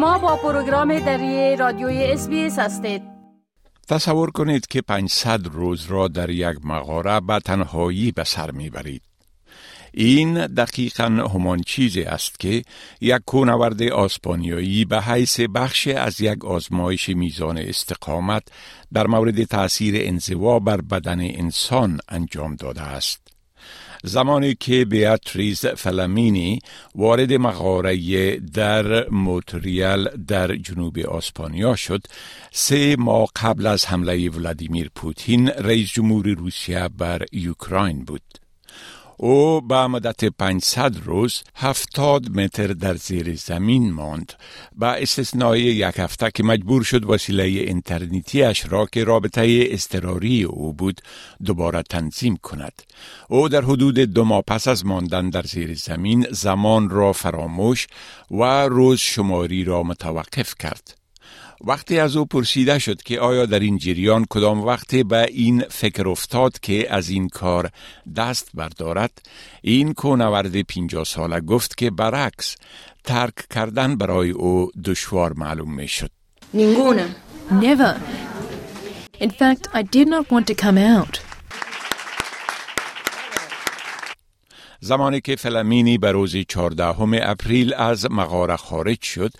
شما با پروگرام دری رادیوی اس هستید تصور کنید که 500 روز را در یک مغاره به تنهایی به سر می‌برید این دقیقا همان چیزی است که یک کونورد آسپانیایی به حیث بخش از یک آزمایش میزان استقامت در مورد تأثیر انزوا بر بدن انسان انجام داده است. زمانی که بیاتریز فلامینی وارد مغاره در موتریال در جنوب اسپانیا شد سه ماه قبل از حمله ولادیمیر پوتین رئیس جمهور روسیه بر اوکراین بود. او به مدت 500 روز 70 متر در زیر زمین ماند. با استثنای یک هفته که مجبور شد وسیله اینترنتیش را که رابطه استراری او بود دوباره تنظیم کند. او در حدود دو ماه پس از ماندن در زیر زمین زمان را فراموش و روز شماری را متوقف کرد. وقتی از او پرسیده شد که آیا در این جریان کدام وقتی به این فکر افتاد که از این کار دست بردارد این کونورد پینجا ساله گفت که برعکس ترک کردن برای او دشوار معلوم می شد Ninguna. Never. In fact, I did not want to come out. زمانی که فلامینی به روز 14 اپریل از مغاره خارج شد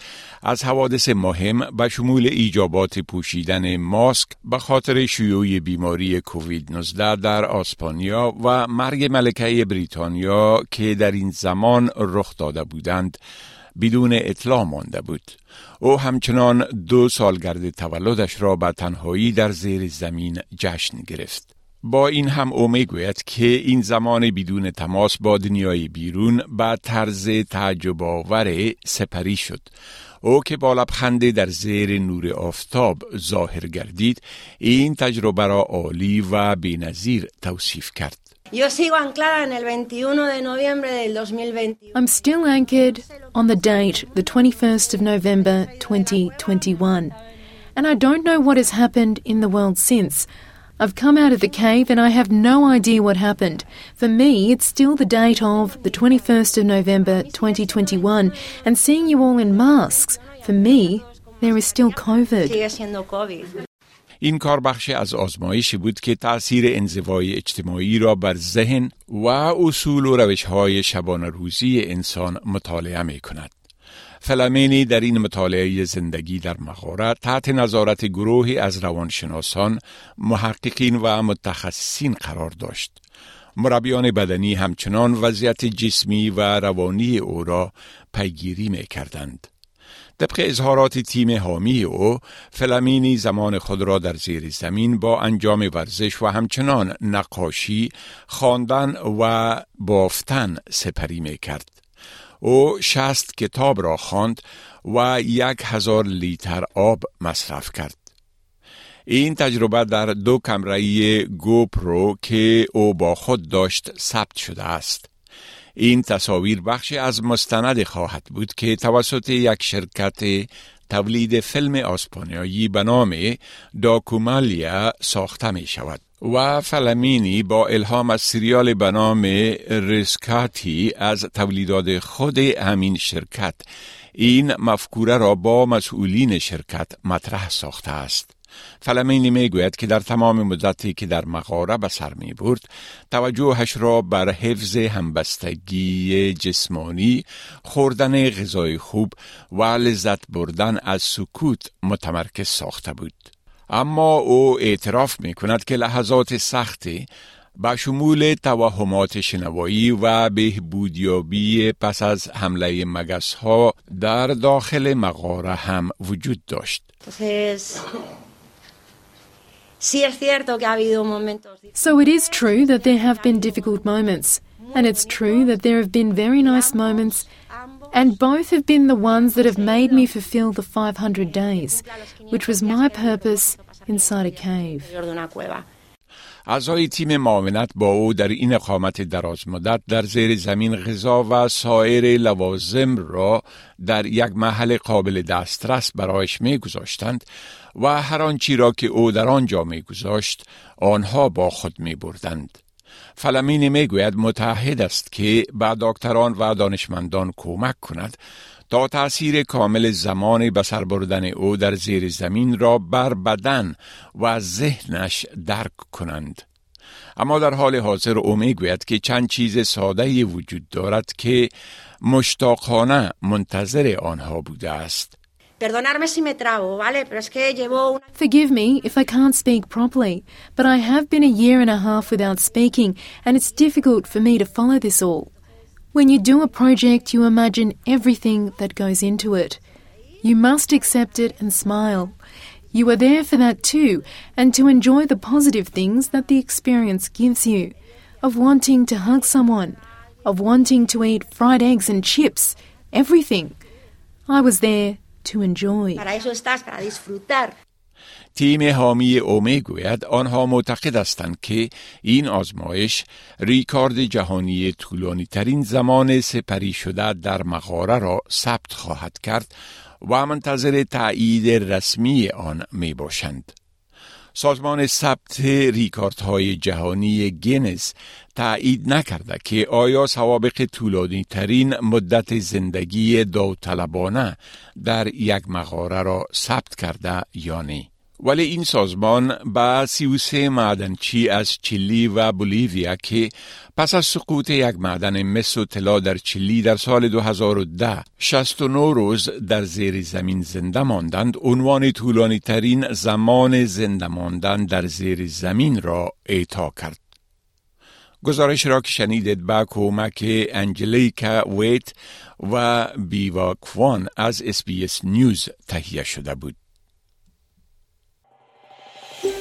از حوادث مهم به شمول ایجابات پوشیدن ماسک به خاطر شیوع بیماری کووید 19 در آسپانیا و مرگ ملکه بریتانیا که در این زمان رخ داده بودند بدون اطلاع مانده بود. او همچنان دو سالگرد تولدش را به تنهایی در زیر زمین جشن گرفت. با این هم او می‌گوید که این زمان بدون تماس با دنیای بیرون به طرز تعجب آور سپری شد او که با لبخنده در زیر نور آفتاب ظاهر گردید این تجربه را عالی و بینظیر توصیف کرد Yo sigo anclada en el 21 de noviembre del 2021. I'm still anchored on the date, the 21st of November 2021. And I don't know what has happened in the world since. I've come out of the cave and I have no idea what happened. For me, it's still the date of the 21st of November 2021 and seeing you all in masks, for me, there is still COVID. Sigue siendo COVID. این کار بخشی از آزمایشی بود که تأثیر انزوای اجتماعی را بر ذهن و اصول و روش های شبانه روزی انسان مطالعه می کند. فلامینی در این مطالعه زندگی در مغاره تحت نظارت گروهی از روانشناسان، محققین و متخصصین قرار داشت. مربیان بدنی همچنان وضعیت جسمی و روانی او را پیگیری می کردند. طبق اظهارات تیم حامی او فلامینی زمان خود را در زیر زمین با انجام ورزش و همچنان نقاشی خواندن و بافتن سپری می کرد او شست کتاب را خواند و یک هزار لیتر آب مصرف کرد. این تجربه در دو کمره گوپرو که او با خود داشت ثبت شده است. این تصاویر بخشی از مستند خواهد بود که توسط یک شرکت تولید فیلم آسپانیایی به نام داکومالیا ساخته می شود و فلامینی با الهام از سریال به نام ریسکاتی از تولیدات خود همین شرکت. این مفکوره را با مسئولین شرکت مطرح ساخته است. فلمینی می گوید که در تمام مدتی که در مغاره به سر می برد توجهش را بر حفظ همبستگی جسمانی خوردن غذای خوب و لذت بردن از سکوت متمرکز ساخته بود. اما او اعتراف می کند که لحظات سختی با شمول توهمات شنوایی و بهبودیابی پس از حمله مگس ها در داخل مغاره هم وجود داشت. So it is true that there have been difficult moments, and it's true that there have been very nice moments, and both have been the ones that have made me fulfill the 500 days, which was my purpose inside a cave. اعضای تیم معاونت با او در این اقامت دراز مدت در زیر زمین غذا و سایر لوازم را در یک محل قابل دسترس برایش می گذاشتند و هر آنچی را که او در آنجا می گذاشت آنها با خود می بردند. فلامینی می‌گوید متحد است که به دکتران و دانشمندان کمک کند تا تأثیر کامل زمان به سر بردن او در زیر زمین را بر بدن و ذهنش درک کنند. اما در حال حاضر او می‌گوید که چند چیز ساده وجود دارد که مشتاقانه منتظر آنها بوده است. Perdonarme si me trabo, ¿vale? Pero es que llevo una... Forgive me if I can't speak properly, but I have been a year and a half without speaking, and it's difficult for me to follow this all. When you do a project, you imagine everything that goes into it. You must accept it and smile. You are there for that too, and to enjoy the positive things that the experience gives you of wanting to hug someone, of wanting to eat fried eggs and chips, everything. I was there to enjoy. Para eso estás, para disfrutar. تیم حامی او گوید آنها معتقد هستند که این آزمایش ریکارد جهانی طولانی ترین زمان سپری شده در مغاره را ثبت خواهد کرد و منتظر تایید رسمی آن می باشند. سازمان ثبت ریکاردهای جهانی گینز تایید نکرده که آیا سوابق طولانی ترین مدت زندگی داوطلبانه در یک مغاره را ثبت کرده یا نه. ولی این سازمان با 33 معدنچی از چیلی و بولیویا که پس از سقوط یک معدن مس و طلا در چیلی در سال 2010 69 روز در زیر زمین زنده ماندند عنوان طولانی ترین زمان زنده ماندن در زیر زمین را اعطا کرد. گزارش را که شنیدید با کمک انجلیکا ویت و بیوا کوان از SBS News تهیه شده بود.